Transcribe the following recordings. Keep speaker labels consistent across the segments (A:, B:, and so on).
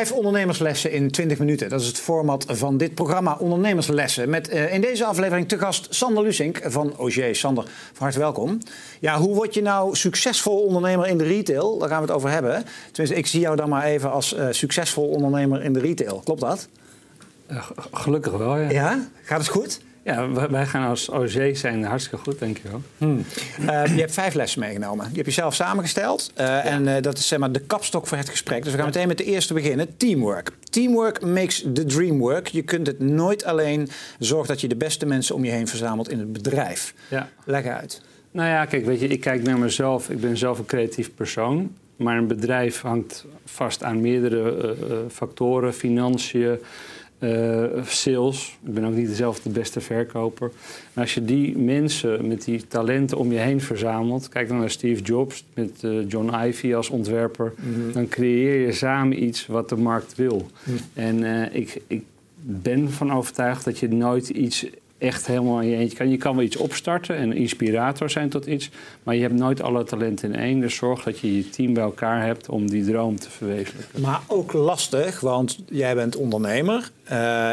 A: Vijf ondernemerslessen in 20 minuten. Dat is het format van dit programma Ondernemerslessen. Met uh, in deze aflevering te gast Sander Lusink van OG. Sander, van harte welkom. Ja, hoe word je nou succesvol ondernemer in de retail? Daar gaan we het over hebben. Tenminste, ik zie jou dan maar even als uh, succesvol ondernemer in de retail. Klopt dat?
B: Uh, gelukkig wel, ja.
A: Ja? Gaat het goed?
B: Ja, wij gaan als OG zijn hartstikke goed, denk je wel.
A: Hmm. Uh, je hebt vijf lessen meegenomen. Die heb je zelf samengesteld. Uh, ja. En uh, dat is zeg maar, de kapstok voor het gesprek. Dus we gaan meteen met de eerste beginnen. Teamwork. Teamwork makes the dream work. Je kunt het nooit alleen. Zorg dat je de beste mensen om je heen verzamelt in het bedrijf. Ja. Leg uit.
B: Nou ja, kijk, weet je, ik kijk naar mezelf. Ik ben zelf een creatief persoon. Maar een bedrijf hangt vast aan meerdere factoren. Financiën, uh, sales. Ik ben ook niet dezelfde beste verkoper. Maar als je die mensen met die talenten om je heen verzamelt, kijk dan naar Steve Jobs met uh, John Ivey als ontwerper, mm -hmm. dan creëer je samen iets wat de markt wil. Mm. En uh, ik, ik ben van overtuigd dat je nooit iets echt helemaal in je eentje kan. Je kan wel iets opstarten en inspirator zijn tot iets, maar je hebt nooit alle talenten in één. Dus zorg dat je je team bij elkaar hebt om die droom te verwezenlijken.
A: Maar ook lastig, want jij bent ondernemer. Uh,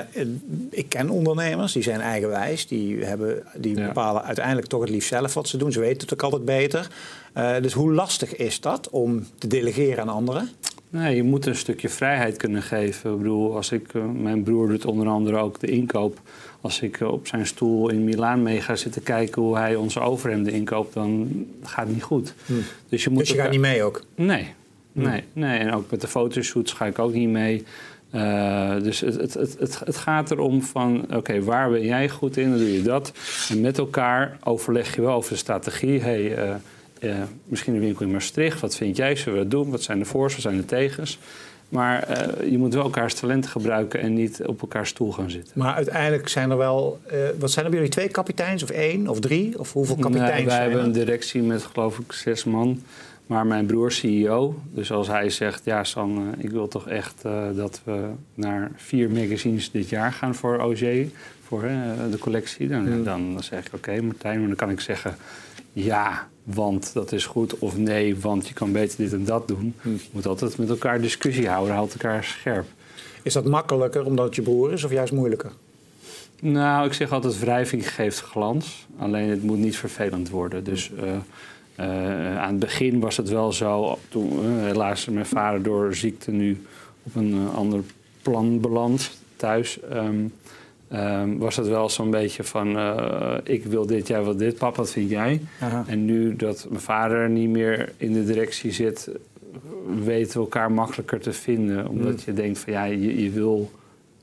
A: ik ken ondernemers, die zijn eigenwijs. Die, hebben, die ja. bepalen uiteindelijk toch het liefst zelf wat ze doen. Ze weten het ook altijd beter. Uh, dus hoe lastig is dat om te delegeren aan anderen?
B: Nee, je moet een stukje vrijheid kunnen geven. Ik bedoel, als ik, uh, mijn broer doet onder andere ook de inkoop. Als ik uh, op zijn stoel in Milaan mee ga zitten kijken hoe hij onze overhemden inkoopt, dan gaat het niet goed.
A: Hm. Dus je, moet dus je gaat niet mee ook?
B: Nee, hm. nee, nee. En ook met de fotoshoots ga ik ook niet mee. Uh, dus het, het, het, het, gaat erom van, oké, waar ben jij goed in? Dan doe je dat. En met elkaar overleg je wel over de strategie. Hey, uh, uh, misschien een winkel in Maastricht. Wat vind jij? Zullen we dat doen? Wat zijn de voor's? Wat zijn de tegens? Maar uh, je moet wel elkaars talenten gebruiken en niet op elkaars stoel gaan zitten.
A: Maar uiteindelijk zijn er wel, uh, wat zijn er bij jullie twee kapiteins of één of drie? Of hoeveel kapiteins
B: nee, wij hebben een directie met geloof ik zes man. Maar mijn broer CEO, dus als hij zegt, ja San, ik wil toch echt dat we naar vier magazines dit jaar gaan voor OG, voor de collectie. Dan, hmm. dan zeg ik, oké okay, Martijn, maar dan kan ik zeggen, ja, want dat is goed, of nee, want je kan beter dit en dat doen. Hm. Je moet altijd met elkaar discussie houden, houdt elkaar scherp.
A: Is dat makkelijker omdat het je broer is of juist moeilijker?
B: Nou, ik zeg altijd wrijving geeft glans. Alleen het moet niet vervelend worden. Dus uh, uh, aan het begin was het wel zo. Toen uh, helaas mijn vader door ziekte nu op een ander plan beland thuis. Um, Um, was het wel zo'n beetje van: uh, ik wil dit, jij wil dit, papa, wat vind jij? Aha. En nu dat mijn vader niet meer in de directie zit, weten we elkaar makkelijker te vinden. Omdat mm. je denkt: van ja, je, je, wil,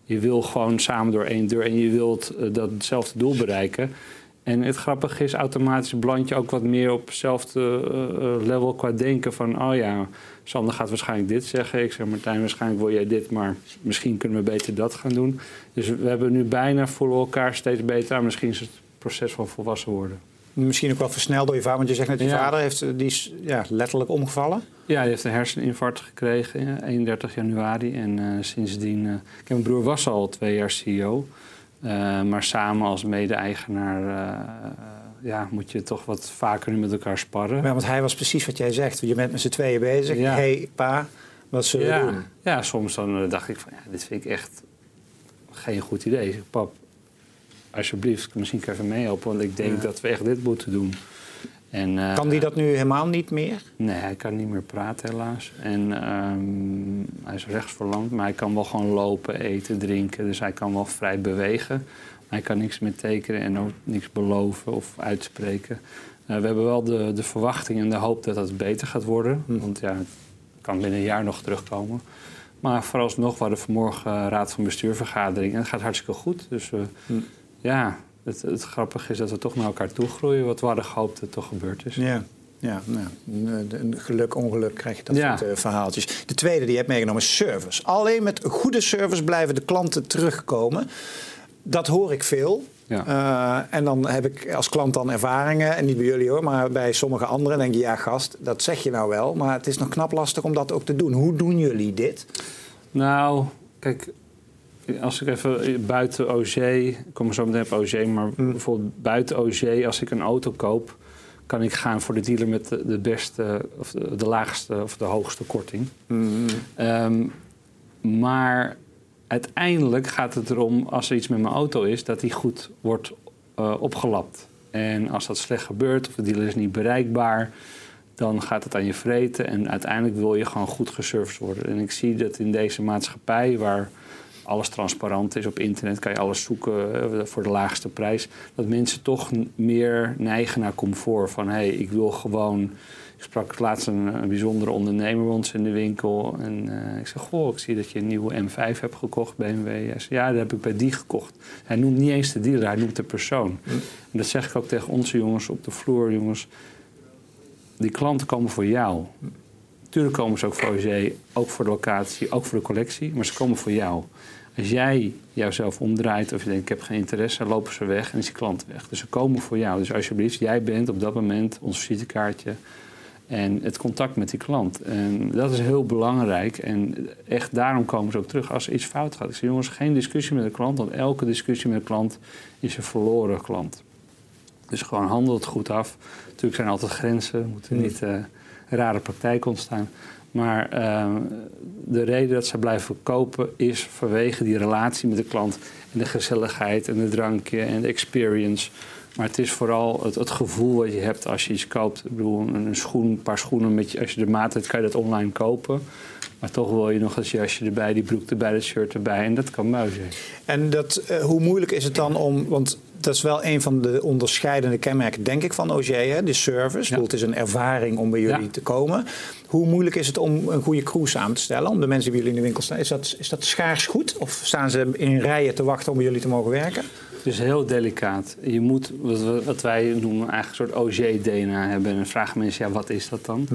B: je wil gewoon samen door één deur en je wilt uh, datzelfde doel bereiken. En het grappige is, automatisch beland je ook wat meer op hetzelfde uh, level qua denken van: oh ja Sander gaat waarschijnlijk dit zeggen. Ik zeg Martijn, waarschijnlijk wil jij dit, maar misschien kunnen we beter dat gaan doen. Dus we hebben nu bijna voor elkaar steeds beter. Misschien is het proces van volwassen worden.
A: Misschien ook wel versneld door je vader, want je zegt net, je ja. vader heeft, die is ja, letterlijk omgevallen.
B: Ja, die heeft een herseninfarct gekregen, ja, 31 januari. En uh, sindsdien, uh, mijn broer was al twee jaar CEO. Uh, maar samen als mede-eigenaar ja, moet je toch wat vaker nu met elkaar sparren.
A: Ja, want hij was precies wat jij zegt. Je bent met z'n tweeën bezig. Hé, hey, pa, wat zullen
B: ja.
A: we doen?
B: Ja, soms dan dacht ik van, ja, dit vind ik echt geen goed idee. Ik zeg, pap, alsjeblieft, misschien kan je even meehelpen, want ik denk dat we echt dit moeten doen.
A: En, uh, kan die dat nu helemaal niet meer?
B: Nee, hij kan niet meer praten helaas. En um, hij is rechtsverlamd, maar hij kan wel gewoon lopen, eten, drinken. Dus hij kan wel vrij bewegen. Hij kan niks meer tekenen en ook niks beloven of uitspreken. Uh, we hebben wel de, de verwachting en de hoop dat het beter gaat worden. Hm. Want ja, het kan binnen een jaar nog terugkomen. Maar vooralsnog, we hadden vanmorgen uh, raad van bestuurvergadering en het gaat hartstikke goed. Dus uh, hm. ja, het, het, grappige is dat we toch naar elkaar toe groeien. Wat we hadden gehoopt dat toch gebeurd is.
A: Ja. Ja, nou, een geluk, ongeluk krijg je dat ja. soort uh, verhaaltjes. De tweede die je hebt meegenomen is service. Alleen met goede service blijven de klanten terugkomen. Dat hoor ik veel. Ja. Uh, en dan heb ik als klant dan ervaringen, en niet bij jullie hoor, maar bij sommige anderen denk je, ja gast, dat zeg je nou wel, maar het is nog knap lastig om dat ook te doen. Hoe doen jullie dit?
B: Nou, kijk, als ik even buiten OG, ik kom zo meteen op OG, maar mm. bijvoorbeeld buiten OG, als ik een auto koop, kan ik gaan voor de dealer met de, de beste, of de, de, laagste of de hoogste korting.
A: Mm.
B: Um, maar uiteindelijk gaat het erom, als er iets met mijn auto is, dat die goed wordt uh, opgelapt. En als dat slecht gebeurt of de dealer is niet bereikbaar, dan gaat het aan je vreten. En uiteindelijk wil je gewoon goed geserviced worden. En ik zie dat in deze maatschappij, waar alles transparant is op internet, kan je alles zoeken eh, voor de laagste prijs, dat mensen toch meer neigen naar comfort. Van hé, hey, ik wil gewoon sprak laatst een, bijzondere ondernemer ons in de winkel. En uh, ik zeg, goh, ik zie dat je een nieuwe M5 hebt gekocht, BMW. Hij zei, ja, dat heb ik bij die gekocht. Hij noemt niet eens de dealer, hij noemt de persoon. En dat zeg ik ook tegen onze jongens op de vloer. Jongens, die klanten komen voor jou. Tuurlijk komen ze ook voor OG, ook voor de locatie, ook voor de collectie. Maar ze komen voor jou. Als jij jouzelf omdraait of je denkt ik heb geen interesse, lopen ze weg en is die klant weg. Dus ze komen voor jou. Dus alsjeblieft, jij bent op dat moment ons visitekaartje en het contact met die klant. En dat is heel belangrijk. En echt daarom komen ze ook terug als er iets fout gaat. Ik zeg, jongens, geen discussie met de klant. Want elke discussie met de klant is een verloren klant. Dus gewoon handel het goed af. Natuurlijk zijn er altijd grenzen. Er moeten niet uh, rare praktijken ontstaan. Maar uh, de reden dat ze blijven kopen is vanwege die relatie met de klant. En de gezelligheid en de drankje en de experience. Maar het is vooral het, het, gevoel wat je hebt als je iets koopt. Ik bedoel, een schoen, een paar schoenen, met je, als je de maat hebt, kan je dat online kopen. Maar toch wil je nog een jasje erbij, die broek erbij, dat shirt erbij. En dat kan mooi zijn.
A: En dat, uh, hoe moeilijk is het dan om... Want dat is wel een van de onderscheidende kenmerken, denk ik, van OG. Hè? De service. Ja. het is een ervaring om bij jullie te komen. Hoe moeilijk is het om een goede crew samen te stellen? Om de mensen die bij jullie in de winkel staan. Is dat, is dat schaars goed? Of staan ze in rijen te wachten om bij jullie te mogen werken?
B: Het is heel delicaat. Je moet, wat wij noemen, eigenlijk een soort OG-DNA hebben. En dan vragen mensen, ja, wat is dat dan? Hm.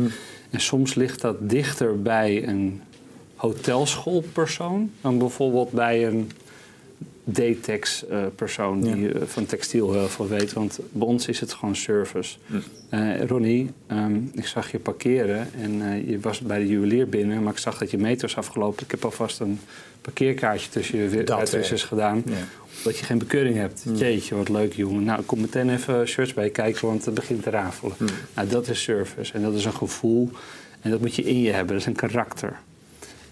B: En soms ligt dat dichter bij een hotelschoolpersoon dan bijvoorbeeld bij een Detex-persoon uh, die uh, van textiel heel veel weet. Want bij ons is het gewoon service. Uh, Ronnie, um, ik zag je parkeren en je was bij de juwelier binnen, maar ik zag dat je meters was afgelopen. Ik heb alvast een parkeerkaartje tussen je uitwissers gedaan. Ja. Dat je geen bekeuring hebt. Mm. Jeetje, wat leuk jongen. Nou, ik kom meteen even shirts bij kijken, want het begint te rafelen. Mm. Nou, dat is service en dat is een gevoel. En dat moet je in je hebben, dat is een karakter.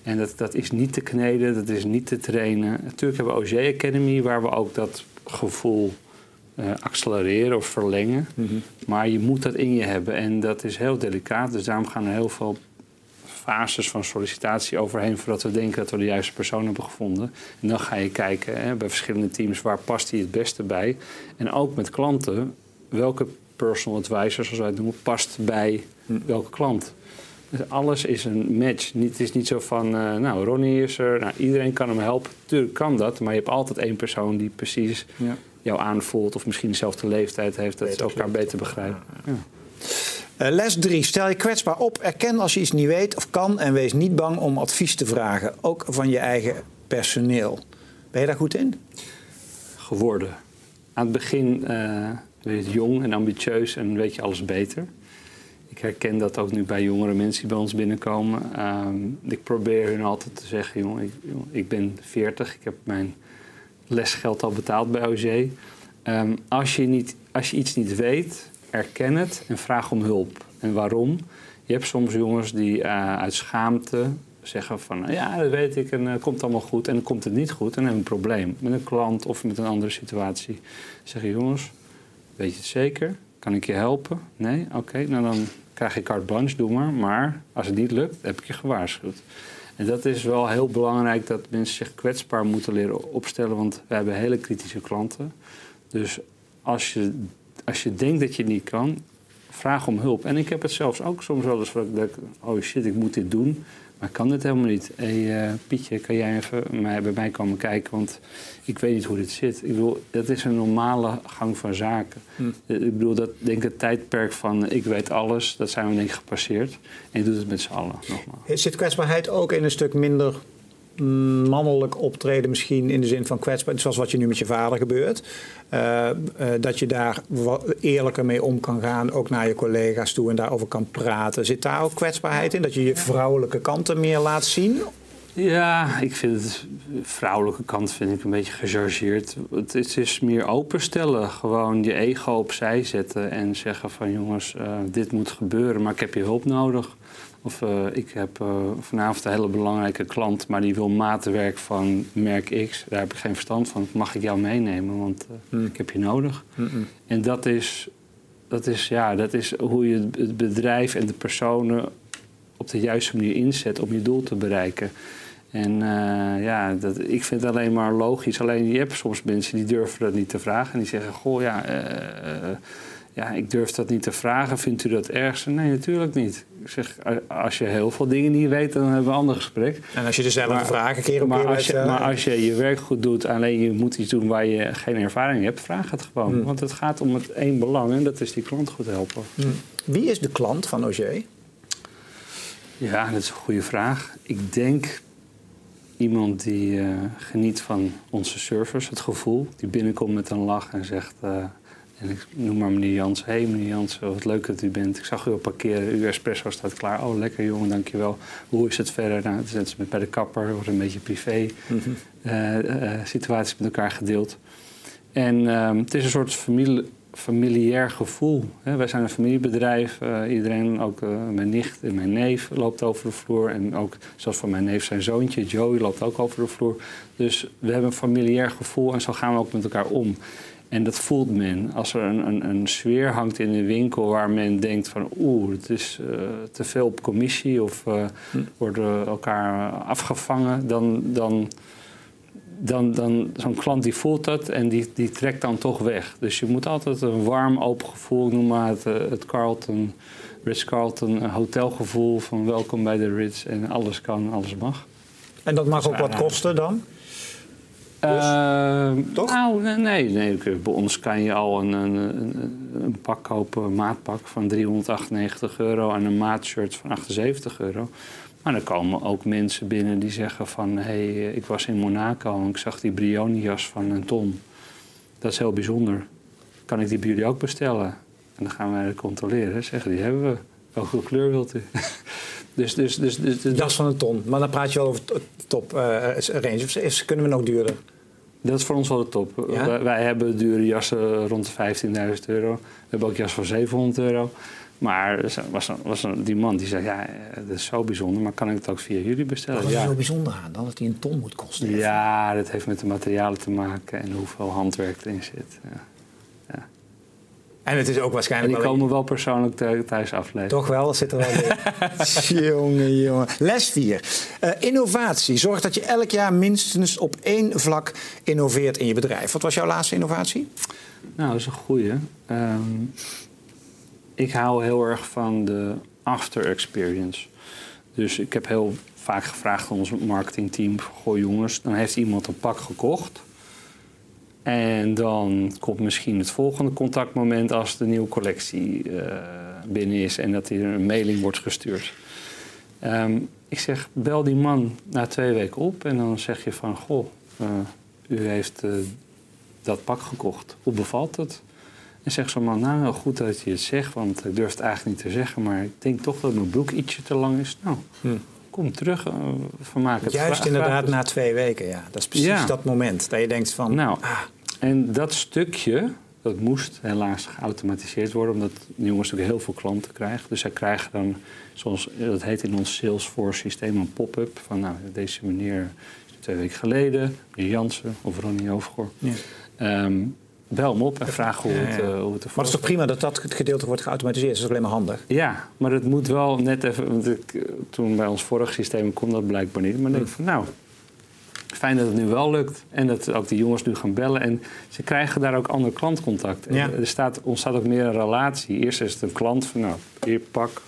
B: En dat, dat is niet te kneden, dat is niet te trainen. Natuurlijk hebben we OG Academy, waar we ook dat gevoel uh, accelereren of verlengen. Mhm. Maar je moet dat in je hebben en dat is heel delicaat. Dus daarom gaan er heel veel fases van sollicitatie overheen voordat we denken dat we de juiste persoon hebben gevonden. En dan ga je kijken hè, bij verschillende teams waar past die het beste bij. En ook met klanten, welke personal advisor, zoals wij het noemen, past bij hm. welke klant. Dus alles is een match. het is niet zo van, uh, nou, Ronnie is er, nou, iedereen kan hem helpen. Tuurlijk kan dat, maar je hebt altijd één persoon die precies ja. jou aanvoelt... of misschien dezelfde leeftijd heeft, dat ze elkaar beter begrijpen. Ja.
A: Uh, les 3. Stel je kwetsbaar op, erken als je iets niet weet of kan... en wees niet bang om advies te vragen, ook van je eigen personeel. Ben je daar goed in?
B: Geworden. Aan het begin uh, ben je jong en ambitieus en weet je alles beter ik herken dat ook nu bij jongere mensen die bij ons binnenkomen. Ehm, ik probeer hun altijd te zeggen, jongen, ik, ik, ben 40, ik heb mijn lesgeld al betaald bij OG. Ehm, als, je niet, als je iets niet weet, erken het en vraag om hulp. En waarom? Je hebt soms jongens die uh, uit schaamte zeggen van... ja, dat weet ik en uh, komt allemaal goed. En dan komt het niet goed en hebben we een probleem. Met een klant of met een andere situatie. Zeggen jongens, weet je het zeker? Kan ik je helpen? Nee? Oké, nou dan krijg je carte blanche, doe maar. Maar als het niet lukt, heb ik je gewaarschuwd. En dat is wel heel belangrijk dat mensen zich kwetsbaar moeten leren opstellen, want we hebben hele kritische klanten. Dus als je, als je denkt dat je niet kan, vraag om hulp. En ik heb het zelfs ook soms wel eens dat ik denk, oh shit, ik moet dit doen. Maar ik kan dit helemaal niet. hey, uh, Pietje, kan jij even mij, bij mij komen kijken? Want ik weet niet hoe dit zit. Ik bedoel, dat is een normale gang van zaken. Hm. Ik bedoel, dat denk ik het tijdperk van ik weet alles, dat zijn we denk ik gepasseerd. En je doet het met z'n allen, nogmaals.
A: Zit kwetsbaarheid ook in een stuk minder mannelijk optreden misschien in de zin van kwetsbaar, zoals wat je nu met je vader gebeurt. Uh, uh, dat je daar eerlijker mee om kan gaan, ook naar je collega's toe en daarover kan praten. Zit daar ook kwetsbaarheid in? Dat je je vrouwelijke kanten meer laat zien?
B: Ja, ik vind het vrouwelijke kant vind ik een beetje gechargeerd. Het is, meer openstellen. Gewoon je ego opzij zetten en zeggen van jongens, uh, dit moet gebeuren, maar ik heb je hulp nodig. Of uh, ik heb uh, vanavond een hele belangrijke klant, maar die wil matenwerk van merk X. Daar heb ik geen verstand van. Mag ik jou meenemen? Want mm. ik heb je nodig. Mm -mm. En dat is, dat, is, ja, dat is hoe je het bedrijf en de personen op de juiste manier inzet om je doel te bereiken. En uh, ja, dat, ik vind het alleen maar logisch. Alleen je hebt soms mensen die durven dat niet te vragen. En die zeggen, goh, ja, uh, ja, ik durf dat niet te vragen. Vindt u dat erg? Nee, natuurlijk niet. Ik zeg, als je heel veel dingen niet weet, dan hebben we een ander gesprek.
A: En als je dezelfde maar, vragen keer op
B: maar
A: keer
B: als je, Maar als je je werk goed doet, alleen je moet iets doen waar je geen ervaring hebt, vraag het gewoon. Hmm. Want het gaat om het één belang en dat is die klant goed helpen.
A: Hmm. Wie is de klant van Auger?
B: Ja, dat is een goede vraag. Ik denk iemand die uh, geniet van onze service, het gevoel. Die binnenkomt met een lach en zegt... Uh, en ik noem maar meneer Jans. Hé hey, meneer Jans, wat leuk dat u bent. Ik zag u op parkeren. Uw espresso staat klaar. Oh, lekker jongen, dankjewel. Hoe is het verder? Nou, het is met bij de kapper. wordt een beetje privé mm -hmm. uh, situaties met elkaar gedeeld. En ehm, het is een soort familie, familiair gevoel. Hè. Wij zijn een familiebedrijf. Uh, iedereen, ook uh, mijn nicht en mijn neef, loopt over de vloer. En ook, zoals van mijn neef zijn zoontje, Joey, loopt ook over de vloer. Dus we hebben een familiair gevoel en zo gaan we ook met elkaar om. En dat voelt men. Als er een, een, een sfeer hangt in een winkel waar men denkt van... oeh, het is uh, te veel op commissie of hm. worden elkaar afgevangen... dan, dan dan, dan zo'n klant die voelt dat en die, die trekt dan toch weg. Dus je moet altijd een warm, open gevoel, noem maar het, eh, het Carlton, Ritz-Carlton hotelgevoel van welkom bij de Ritz en alles kan, alles mag.
A: En dat mag ook wat kosten dan?
B: Uh, toch? Nou, nee, nee, bij ons kan je al een, een, een, pak kopen, een maatpak van 398 euro en een maatshirt van 78 euro. Maar dan komen ook mensen binnen die zeggen van... hé, hey, ik was in Monaco en ik zag die Brioni-jas van een ton. Dat is heel bijzonder. Kan ik die bij jullie ook bestellen? En dan gaan wij controleren. Zeggen, die hebben we. Welke kleur wilt u?
A: dus, dus, dus, dus, dus, Jas van een ton. Maar dan praat je wel over top uh, range. Of kunnen we nog duurder?
B: Dat is voor ons wel de top. Wij, wij, hebben dure jassen rond de 15.000 euro. We hebben ook jas voor 700 euro. Maar was, was die man die zei, ja, dat is zo bijzonder, maar kan ik het ook via jullie bestellen?
A: Wat
B: is
A: er zo bijzonder aan? Dat het die een ton moet kosten?
B: Ja, dat heeft met de materialen te maken en hoeveel handwerk erin zit. Ja. ja.
A: En het is ook waarschijnlijk.
B: En die komen wel persoonlijk thuis aflezen.
A: Toch wel, dat zit er wel in. jongen, jongen. Les 4. Uh, innovatie. Zorg dat je elk jaar minstens op één vlak innoveert in je bedrijf. Wat was jouw laatste innovatie?
B: Nou, dat is een goeie. Um, ik hou heel erg van de after experience. Dus ik heb heel vaak gevraagd aan ons marketingteam: Goh, jongens, dan heeft iemand een pak gekocht. En dan komt misschien het volgende contactmoment als de nieuwe collectie uh, binnen is en dat er een mailing wordt gestuurd. Um, ik zeg, bel die man na twee weken op en dan zeg je van, goh, uh, u heeft uh, dat pak gekocht. Hoe bevalt het? En zegt zo'n man, nou, goed dat je het zegt, want ik durf het eigenlijk niet te zeggen, maar ik denk toch dat mijn broek ietsje te lang is. Nou, hm. kom terug, uh, vermaak het.
A: Juist inderdaad na twee weken, ja. Dat is precies dat moment dat je denkt van...
B: Nou, ah. En dat stukje, dat moest helaas geautomatiseerd worden, omdat de jongens natuurlijk heel veel klanten krijgen. Dus zij krijgen dan, zoals dat heet in ons Salesforce systeem, een pop-up van, nou, deze meneer twee weken geleden, meneer Jansen of Ronnie Overgoor. Ja. Ehm, bel hem op en vraag hoe het, uh, hoe het
A: Maar het is toch prima dat dat gedeelte wordt geautomatiseerd? Dat is alleen maar handig.
B: Ja, maar het moet wel net even... Want ik, toen bij ons vorige systeem kon dat blijkbaar niet. Maar ik denk van nou, fijn dat het nu wel lukt. En dat ook die jongens nu gaan bellen. En ze krijgen daar ook ander klantcontact. Ja. Er staat, ontstaat ook meer een relatie. Eerst is het een klant van nou, hier pak.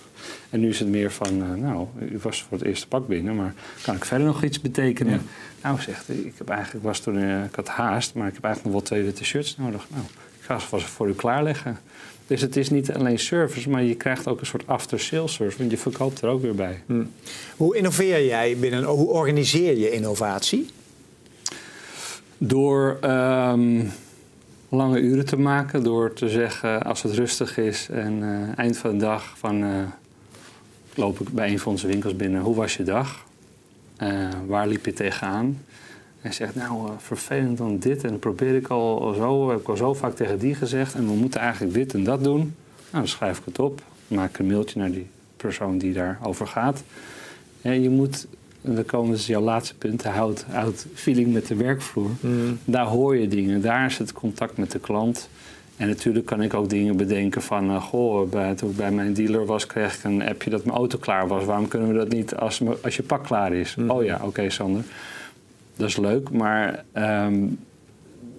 B: En nu is het meer van, uh, nou, u was voor het eerste pak binnen, maar kan ik verder nog iets betekenen? Nou, zegt ik, heb eigenlijk, was toen, uh, ik had haast, maar ik heb eigenlijk nog wel twee witte shirts nodig. Nou, ik ga ze voor u klaarleggen. Dus het is niet alleen service, maar je krijgt ook een soort after-sales service, want je verkoopt er ook weer bij. Hm.
A: Hoe innoveer jij binnen, hoe organiseer je innovatie?
B: Door um, lange uren te maken, door te zeggen als het rustig is en uh, eind van de dag van uh, loop ik bij een van onze winkels binnen, hoe was je dag? waar liep je tegenaan? Hij zegt, nou, vervelend dan dit. En probeer ik al zo, heb ik al zo vaak tegen die gezegd. En we moeten eigenlijk dit en dat doen. Nou, dan schrijf ik het op. Maak een mailtje naar die persoon die daarover gaat. En je moet en dan komen ze jouw laatste punt, houd, houd feeling met de werkvloer. Mm. Daar hoor je dingen, daar is het contact met de klant. En natuurlijk kan ik ook dingen bedenken van, uh, goh, bij, toen ik bij mijn dealer was, kreeg ik een appje dat mijn auto klaar was. Waarom kunnen we dat niet als, als je pak klaar is? Mm. Oh ja, oké Sander. Dat is leuk, maar ehm,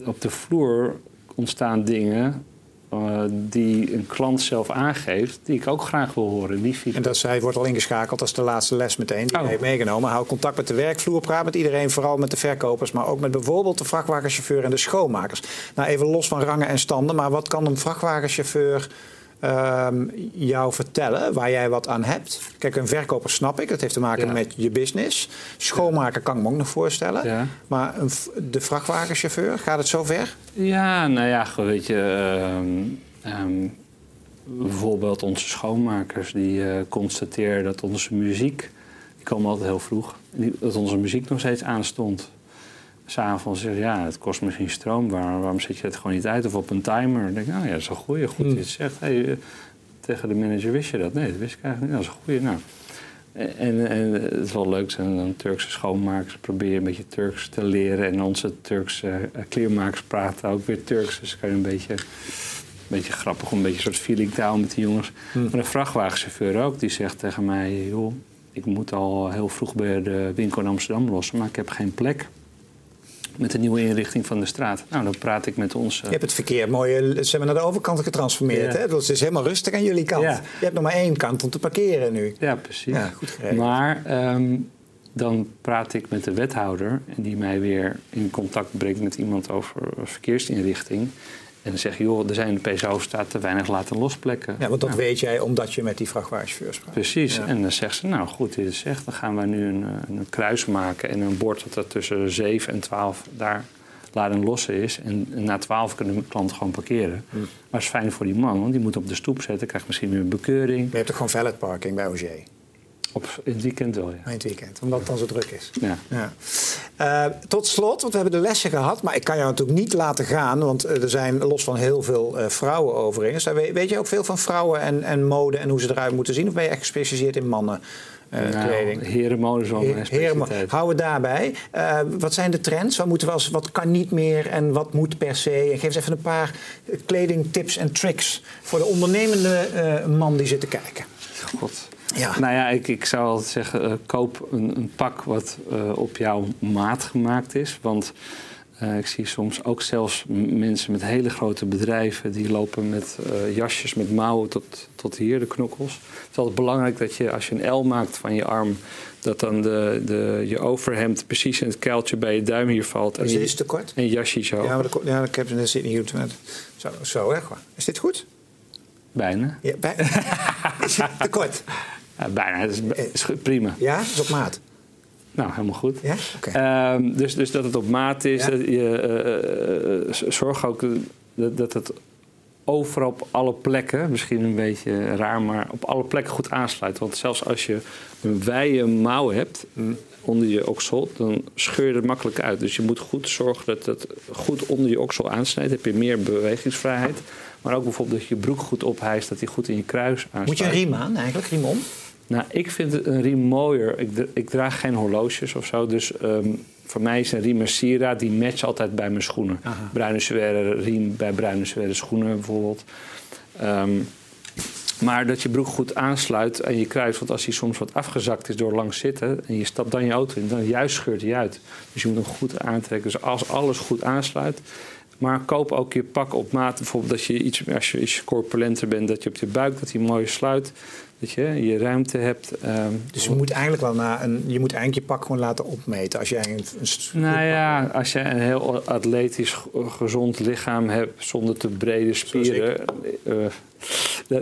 B: op de vloer ontstaan dingen uh, die een klant zelf aangeeft, die ik ook graag wil horen. Die
A: en dat zij wordt al ingeschakeld als de laatste les meteen die oh. heeft meegenomen. Hou contact met de werkvloer, praat met iedereen, vooral met de verkopers, maar ook met bijvoorbeeld de vrachtwagenchauffeur en de schoonmakers. Nou, even los van rangen en standen, maar wat kan een vrachtwagenchauffeur jou vertellen waar jij wat aan hebt. Kijk, een verkoper snap ik, dat heeft te maken met je business. Schoonmaker kan ik me ook nog voorstellen. Maar een, de vrachtwagenchauffeur, gaat het zo ver?
B: Ja, nou ja, weet je. Ehm, ehm, bijvoorbeeld onze schoonmakers die uh, constateren dat onze muziek. die komen altijd heel vroeg. dat onze muziek nog steeds aanstond s'avonds zeg ja, het kost misschien stroom, waarom zet je het gewoon niet uit? Of op een timer. Dan denk ik, nou ja, dat is een goeie, goed mm. je het zegt. Hey, eh, tegen de manager wist je dat? Nee, dat wist ik eigenlijk niet. Dat is een goeie. Nou. En, en het is wel leuk, zijn dan Turkse schoonmakers proberen een beetje Turks te leren. En onze Turkse uh, kleermakers praten ook weer Turks. Dus kan je een beetje, een beetje grappig, een beetje een soort feeling houden met die jongens. Mm. Maar een vrachtwagenchauffeur ook, die zegt tegen mij... joh, ik moet al heel vroeg bij de winkel in Amsterdam lossen, maar ik heb geen plek met de nieuwe inrichting van de straat. Nou, dan praat ik met ons.
A: Je hebt het verkeer mooi naar de overkant getransformeerd. Hè? Dus het is helemaal rustig aan jullie kant. Je hebt nog maar één kant om te parkeren nu.
B: Ja, precies. Ja, goed Maar ehm, dan praat ik met de wethouder, en die mij weer in contact brengt met iemand over verkeersinrichting. En dan zeg je, joh, er zijn in de PSO staat te weinig laten losplekken.
A: Ja, want dat weet jij omdat je met die vrachtwagenchauffeurs praat.
B: Precies. En dan zegt ze, nou goed, dit is zegt, dan gaan we nu een, een kruis maken en een bord dat er tussen 7 en 12 daar laden lossen is. En, na 12 kunnen de klanten gewoon parkeren. Hm. Maar dat is fijn voor die man, want die moet op de stoep zetten, krijgt misschien weer een bekeuring.
A: je hebt toch gewoon valet parking bij OG?
B: Op, in het weekend wel, ja.
A: In het weekend, omdat het dan zo druk is.
B: Ja.
A: ja. Uh, tot slot, want we hebben de lessen gehad, maar ik kan jou natuurlijk niet laten gaan, want eh, er zijn los van heel veel uh, vrouwen overigens. Weet, weet je ook veel van vrouwen en, en mode en hoe ze eruit moeten zien? Of ben je echt gespecialiseerd in mannen? Uh, kleding.
B: Herenmode is wel mijn specialiteit.
A: Houden we daarbij. Uh, wat zijn de trends? Wat, moeten we als, wat kan niet meer en wat moet per se? En geef eens even een paar kledingtips en tricks voor de ondernemende uh, man die zit te kijken.
B: God. Ja. Nou ja, ik, ik zou altijd zeggen, koop een, een, pak wat op jouw maat gemaakt is. Want uh, ik zie soms ook zelfs mensen met hele grote bedrijven... die lopen met jasjes met mouwen tot, tot hier, de knokkels. Het is altijd belangrijk dat je, als je een L maakt van je arm... dat dan de, de, je overhemd precies in het kuiltje bij je duim hier valt.
A: Is dit te kort?
B: En je jasje zo.
A: Ja, maar de, ja, ik heb het zit niet goed. Zo, zo hè. Is dit goed?
B: Bijna.
A: Ja, bij... te kort?
B: bijna, dat is, prima.
A: Ja, is op maat?
B: Nou, helemaal goed.
A: Ja? Okay.
B: Um, dus, dus dat het op maat is. Dat je, uh, zorg ook dat, dat het overal op alle plekken, misschien een beetje raar, maar op alle plekken goed aansluit. Want zelfs als je een wijde mouw hebt mm. onder je oksel, dan scheur je het makkelijk uit. Dus je moet goed zorgen dat het goed onder je oksel aansnijdt. Dan heb je meer bewegingsvrijheid. Maar ook bijvoorbeeld dat je broek goed ophijst, dat die goed in je kruis aansluit.
A: Moet je een riem aan eigenlijk, riem om?
B: Nou, ik vind een riem mooier. Ik, ik draag geen horloges of zo. Dus um, voor mij is een riem een sieraad. Die matcht altijd bij mijn schoenen. Aha. Bruine zware riem bij bruine zware schoenen bijvoorbeeld. Um, maar dat je broek goed aansluit en je kruis. Want als hij soms wat afgezakt is door lang zitten... en je stapt dan je auto in, dan juist scheurt hij uit. Dus je moet hem goed aantrekken. Dus als alles goed aansluit... Maar koop ook je pak op maat. Bijvoorbeeld dat je iets, als je iets corpulenter bent, dat je op je buik dat hij mooi sluit. Dat je je ruimte hebt.
A: Ehm, dus je moet eigenlijk wel naar een, je moet eigenlijk je pak gewoon laten opmeten. Als jij een,
B: een nou ja, als je een heel atletisch gezond lichaam hebt zonder te brede spieren. Uh,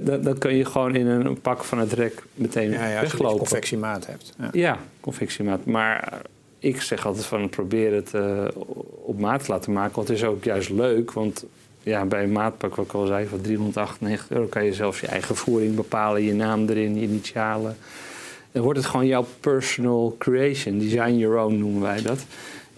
B: dan, dan kun je gewoon in een pak van het rek meteen ja, ja, weglopen. Als je
A: confectiemaat hebt.
B: Ja, ja confectiemaat. Maar ik zeg altijd van probeer het uh, op maat te laten maken. Want het is ook juist leuk. Want ja, bij een maatpak, wat ik al zei, van 398 euro kan je zelfs je eigen voering bepalen. Je naam erin, je initialen. dan wordt het gewoon jouw personal creation. Design your own noemen wij dat.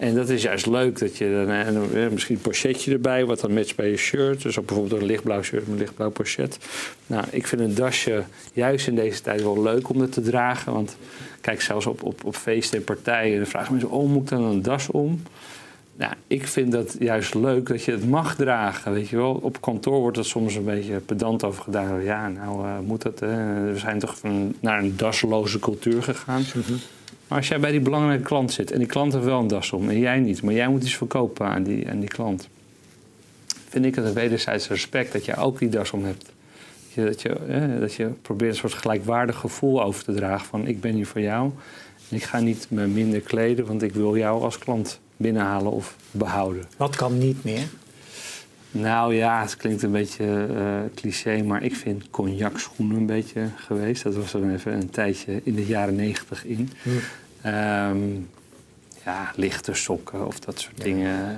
B: En dat is juist leuk dat je dan en, misschien een pochetje erbij, wat dan matcht bij je shirt. Dus ook bijvoorbeeld een lichtblauw shirt met een lichtblauw pochet. Nou, ik vind een dasje juist in deze tijd wel leuk om het te dragen. Want kijk, zelfs op, op, op feesten en partijen, dan vragen mensen: Oh, moet ik dan een das om? Nou, ik vind dat juist leuk dat je het mag dragen. Weet je wel. Op kantoor wordt er soms een beetje pedant over gedaan. Ja, nou uh, moet dat. we zijn toch van, naar een dasloze cultuur gegaan. Mhm. Maar als jij bij die belangrijke klant zit en die klant heeft wel een das om en jij niet, maar jij moet iets verkopen aan die, aan die klant, vind ik het een wederzijds respect dat jij ook die das om hebt. Dat je, dat, je, dat je probeert een soort gelijkwaardig gevoel over te dragen van ik ben hier voor jou en ik ga niet me minder kleden, want ik wil jou als klant binnenhalen of behouden.
A: Wat kan niet meer?
B: Nou ja, het klinkt een beetje uh, cliché, maar ik vind cognac schoenen een beetje geweest. Dat was er even een tijdje in de jaren negentig in. Hm. Um, ja, lichte sokken of dat soort dingen.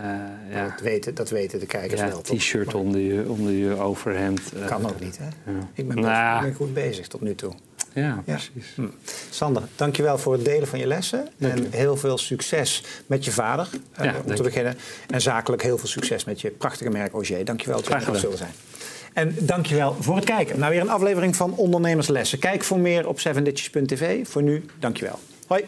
B: Uh,
A: ja. dat, weten, dat weten de kijkers
B: ja,
A: wel.
B: T-shirt onder je, onder je overhemd.
A: Kan ook niet, hè? Ik ben, nou, ben goed bezig tot nu toe.
B: Ja, precies. Hm.
A: Sander, dankjewel voor het delen van je lessen. en heel veel succes met je vader, uh, om te beginnen. En zakelijk heel veel succes met je prachtige merk Auger. Dankjewel dat je er zullen zijn. En dankjewel voor het kijken naar weer een aflevering van Ondernemerslessen. Kijk voor meer op 7ditches.tv. Voor nu, dankjewel. Hoi.